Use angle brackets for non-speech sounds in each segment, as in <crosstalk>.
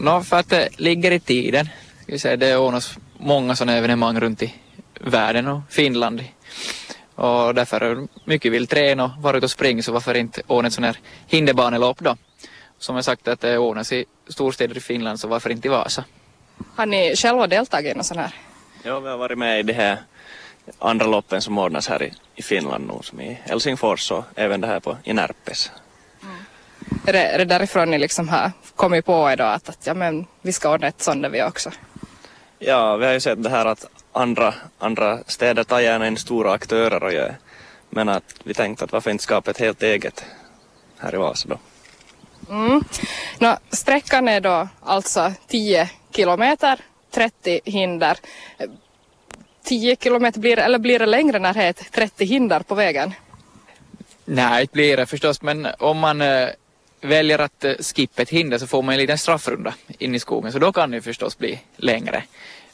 No, för att det ligger i tiden. Det ordnas många sådana evenemang runt i världen och Finland. Och därför mycket vill träna och vara ute och springa så varför inte ordna ett sånt här hinderbanelopp då? Som jag sagt att det ordnas i storstäder i Finland så varför inte i Vasa? Har ni själva deltagit i något sånt här? Ja, vi har varit med i det här andra loppen som ordnas här i, i Finland nu, som i Helsingfors och även det här på, i Närpes. Är det, är det därifrån ni liksom har kommit på er då att, att ja, men vi ska ordna ett sånt där vi också? Ja, vi har ju sett det här att andra, andra städer tar gärna in stora aktörer och gör, men att vi tänkte att varför inte skapa ett helt eget här i Vasa då. Mm. Nå, sträckan är då alltså 10 kilometer, 30 hinder. 10 kilometer blir eller blir det längre när det är ett 30 hinder på vägen? Nej, det blir det förstås, men om man eh, väljer att eh, skippa ett hinder så får man en liten straffrunda in i skogen, så då kan det förstås bli längre.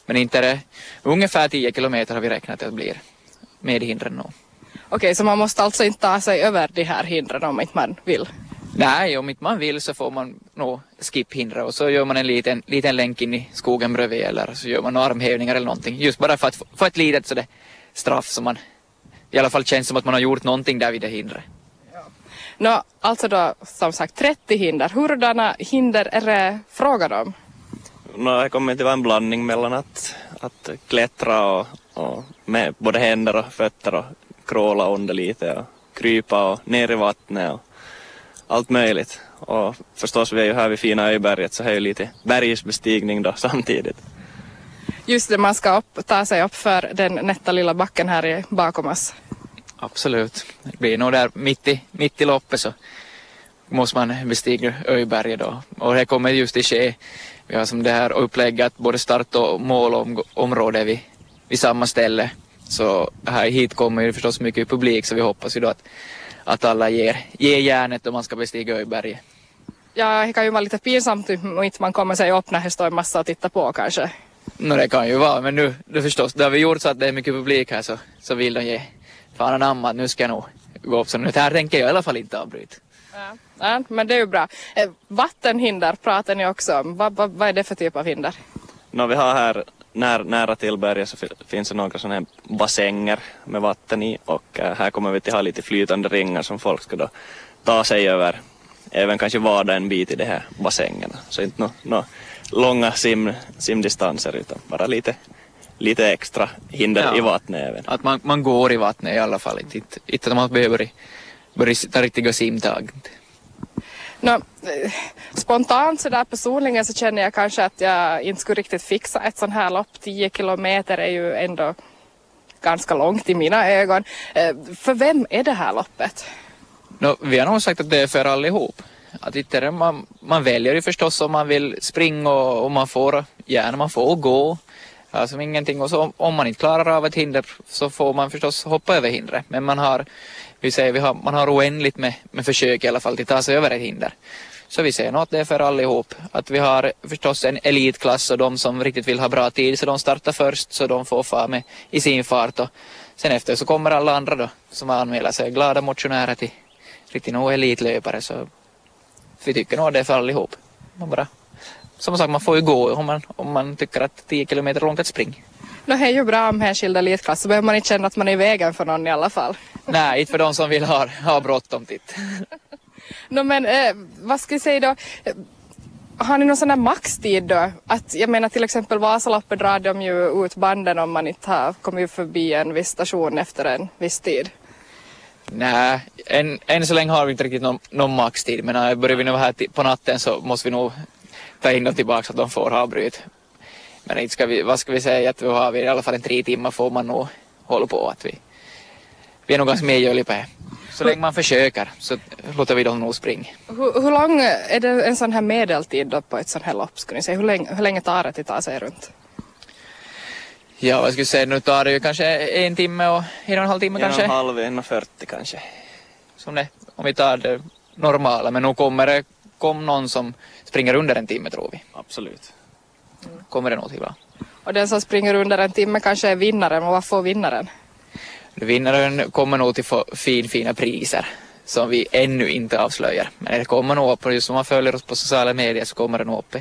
Men inte är det ungefär 10 kilometer har vi räknat att det blir med hindren nog. Okej, så man måste alltså inte ta sig över de här hindren om inte man vill? Nej, om inte man vill så får man nog skip-hindra och så gör man en liten, liten länk in i skogen bredvid eller så gör man några armhävningar eller någonting. Just bara för att få ett litet sådär straff som man i alla fall känns som att man har gjort någonting där vid det hindret. Nå, alltså då som sagt 30 hinder. Hurdana hinder är det frågan om? No, det kommer att vara en blandning mellan att, att klättra och, och med både händer och fötter och kråla under lite och krypa och ner i vattnet och allt möjligt. Och förstås, vi är ju här vid fina Öberget så det är ju lite bergsbestigning då <laughs> samtidigt. Just det, man ska upp, ta sig upp för den nätta lilla backen här bakom oss. Absolut. Det blir nog där mitt i, mitt i loppet så måste man bestiga Öberget då. Och det kommer just att ske. Vi har som det här upplägget att både start och målområde vid, vid samma ställe. Så här hit kommer ju förstås mycket publik så vi hoppas ju då att, att alla ger, ger järnet om man ska bestiga Öberget. Ja, det kan ju vara lite pinsamt om inte man kommer sig upp när det står en massa och tittar på kanske. No, det kan ju vara, men nu, nu förstås, det har vi gjort så att det är mycket publik här så, så vill de ge fan anamma att nu ska jag nog gå upp. Så nu här tänker jag i alla fall inte avbryta. Ja. ja, men det är ju bra. Eh, Vattenhinder pratar ni också om. Vad, vad, vad är det för typ av hinder? No, vi har här när, nära till berget så fi- finns det några sådana här bassänger med vatten i och äh, här kommer vi till ha lite flytande ringar som folk ska då ta sig över. Även kanske vada en bit i de här bassängerna. Så inte några no, långa sim, simdistanser utan bara lite, lite extra hinder Ja. i vattnet även. Att man, man går i vattnet i alla fall. Inte, inte, inte att man behöver börja ta riktiga simtag. Nå, eh, spontant så där personligen så känner jag kanske att jag inte skulle riktigt fixa ett sånt här lopp. 10 kilometer är ju ändå ganska långt i mina ögon. Eh, För vem är det här loppet? No, vi har nog sagt att det är för allihop. Att inte man, man väljer ju förstås om man vill springa och, och man får gärna man får gå. Alltså ingenting och så om, om man inte klarar av ett hinder så får man förstås hoppa över hindret. Men man har, vi säger, vi har, man har oändligt med, med försök i alla fall till att ta sig över ett hinder. Så vi säger nog att det är för allihop. Att vi har förstås en elitklass och de som riktigt vill ha bra tid så de startar först så de får fara med i sin fart och sen efter så kommer alla andra då som anmäler sig glada motionärer till riktigt nog elitlöpare så vi tycker nog att det är för allihop. Man bara, som sagt man får ju gå om man, om man tycker att 10 kilometer är långt att springa. Nå, det är ju bra en skild elitklass så behöver man inte känna att man är i vägen för någon i alla fall. Nej, inte för de som vill ha, ha bråttom titt. <laughs> Nå, men eh, vad ska jag säga då? Har ni någon sån där maxtid då? Att, jag menar till exempel Vasaloppet drar de ju ut banden om man inte har kommit förbi en viss station efter en viss tid. Nej, än, än så länge har vi inte riktigt någon, någon maxtid men börjar vi nu här på natten så måste vi nog ta in dem tillbaka så att de får avbryt. Men inte ska vi, vad ska vi säga att vi har vi i alla fall en tre timmar får man nog hålla på att vi, vi är nog ganska medgörliga på det. Så länge man försöker så låter vi dem nog springa. Hur, hur lång är det en sån här medeltid då på ett sånt här lopp skulle ni säga? Hur länge, hur länge tar det att ta sig runt? Ja, vad ska jag säga, nu tar det ju kanske en timme och en och en halv timme En och kanske. en halv, en och fyrtio kanske. Som det, om vi tar det normala, men nu kommer det kom någon som springer under en timme tror vi. Absolut. Kommer det nog till va? Och den som springer under en timme kanske är vinnaren och vad får vinnaren? Vinnaren kommer nog till få fin, fina priser som vi ännu inte avslöjar. Men det kommer nog upp, och just om man följer oss på sociala medier så kommer det nog upp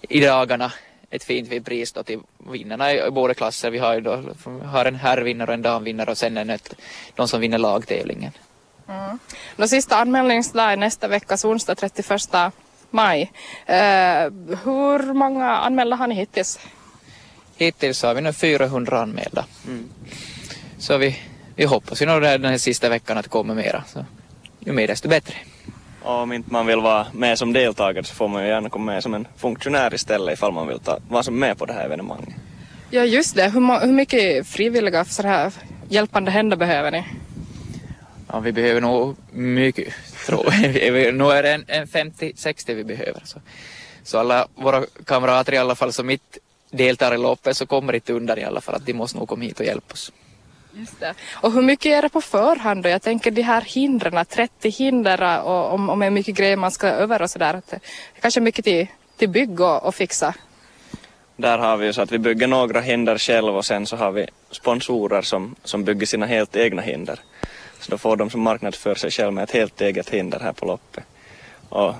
i dagarna ett fint pris då till vinnarna i båda klasser. Vi har ju då, har en herrvinnare och en damvinnare och sen en ett, de som vinner lagtävlingen. Mm. Den sista anmälningsdag är nästa vecka, onsdag 31 maj. Eh, hur många anmälda har ni hittills? Hittills har vi nu 400 anmälda. Mm. Så vi, vi hoppas ju nog den här sista veckan att det kommer mera. Så ju mer desto bättre. Och om inte man vill vara med som deltagare så får man ju gärna komma med som en funktionär istället ifall man vill ta, vara som med på det här evenemanget. Ja just det, hur, hur mycket frivilliga så här hjälpande händer behöver ni? Ja, vi behöver nog mycket, tror jag. nu är det en, en 50-60 vi behöver. Så. så alla våra kamrater i alla fall som inte deltar i loppet så kommer inte undan i alla fall att de måste nog komma hit och hjälpa oss. Just det. Och hur mycket är det på förhand då? Jag tänker de här hindren, 30 hinder och om, om är mycket grejer man ska över och sådär. Det är kanske mycket till, till bygg och, och fixa. Där har vi ju så att vi bygger några hinder själv och sen så har vi sponsorer som, som bygger sina helt egna hinder. Så då får de som marknadsför sig själv med ett helt eget hinder här på loppet. Och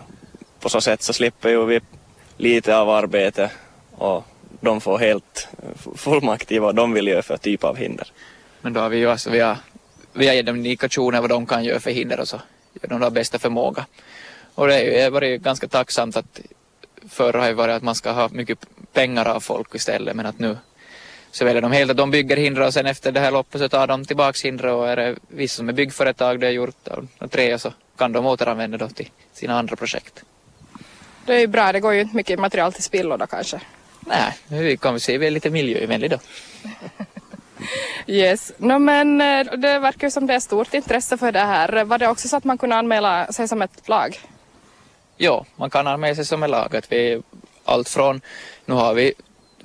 på så sätt så slipper ju vi lite av arbete och de får helt fullmakt i vad de vill göra för typ av hinder. Men då har vi ju alltså, vi har, vi har gett dem indikationer vad de kan göra för hinder och så gör de då bästa förmåga. Och det har ju varit ganska tacksamt att förr har ju varit att man ska ha mycket pengar av folk istället men att nu så väljer de helt att de bygger hinder och sen efter det här loppet så tar de tillbaks hinder och är det vissa som är byggföretag det är gjort av tre så kan de återanvända då till sina andra projekt. Det är ju bra, det går ju inte mycket material till spillo då kanske. Nej, vi kan se vi är lite miljövänliga då. <laughs> Yes, no, men eh, det verkar som det är stort intresse för det här. Var det också så att man kunde anmäla sig som ett lag? Ja, man kan anmäla sig som ett lag. Att vi, allt från, nu har vi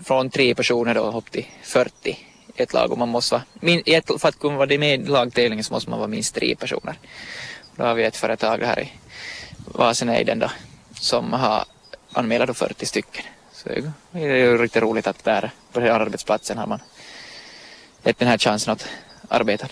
från tre personer då upp till 40 i ett lag och man måste vara, min, för att kunna vara med i lagtävlingen så måste man vara minst tre personer. Då har vi ett företag här i Vasenejden då som har anmält 40 stycken. Så det är ju riktigt roligt att där på den här arbetsplatsen har man gett den här chansen att arbeta.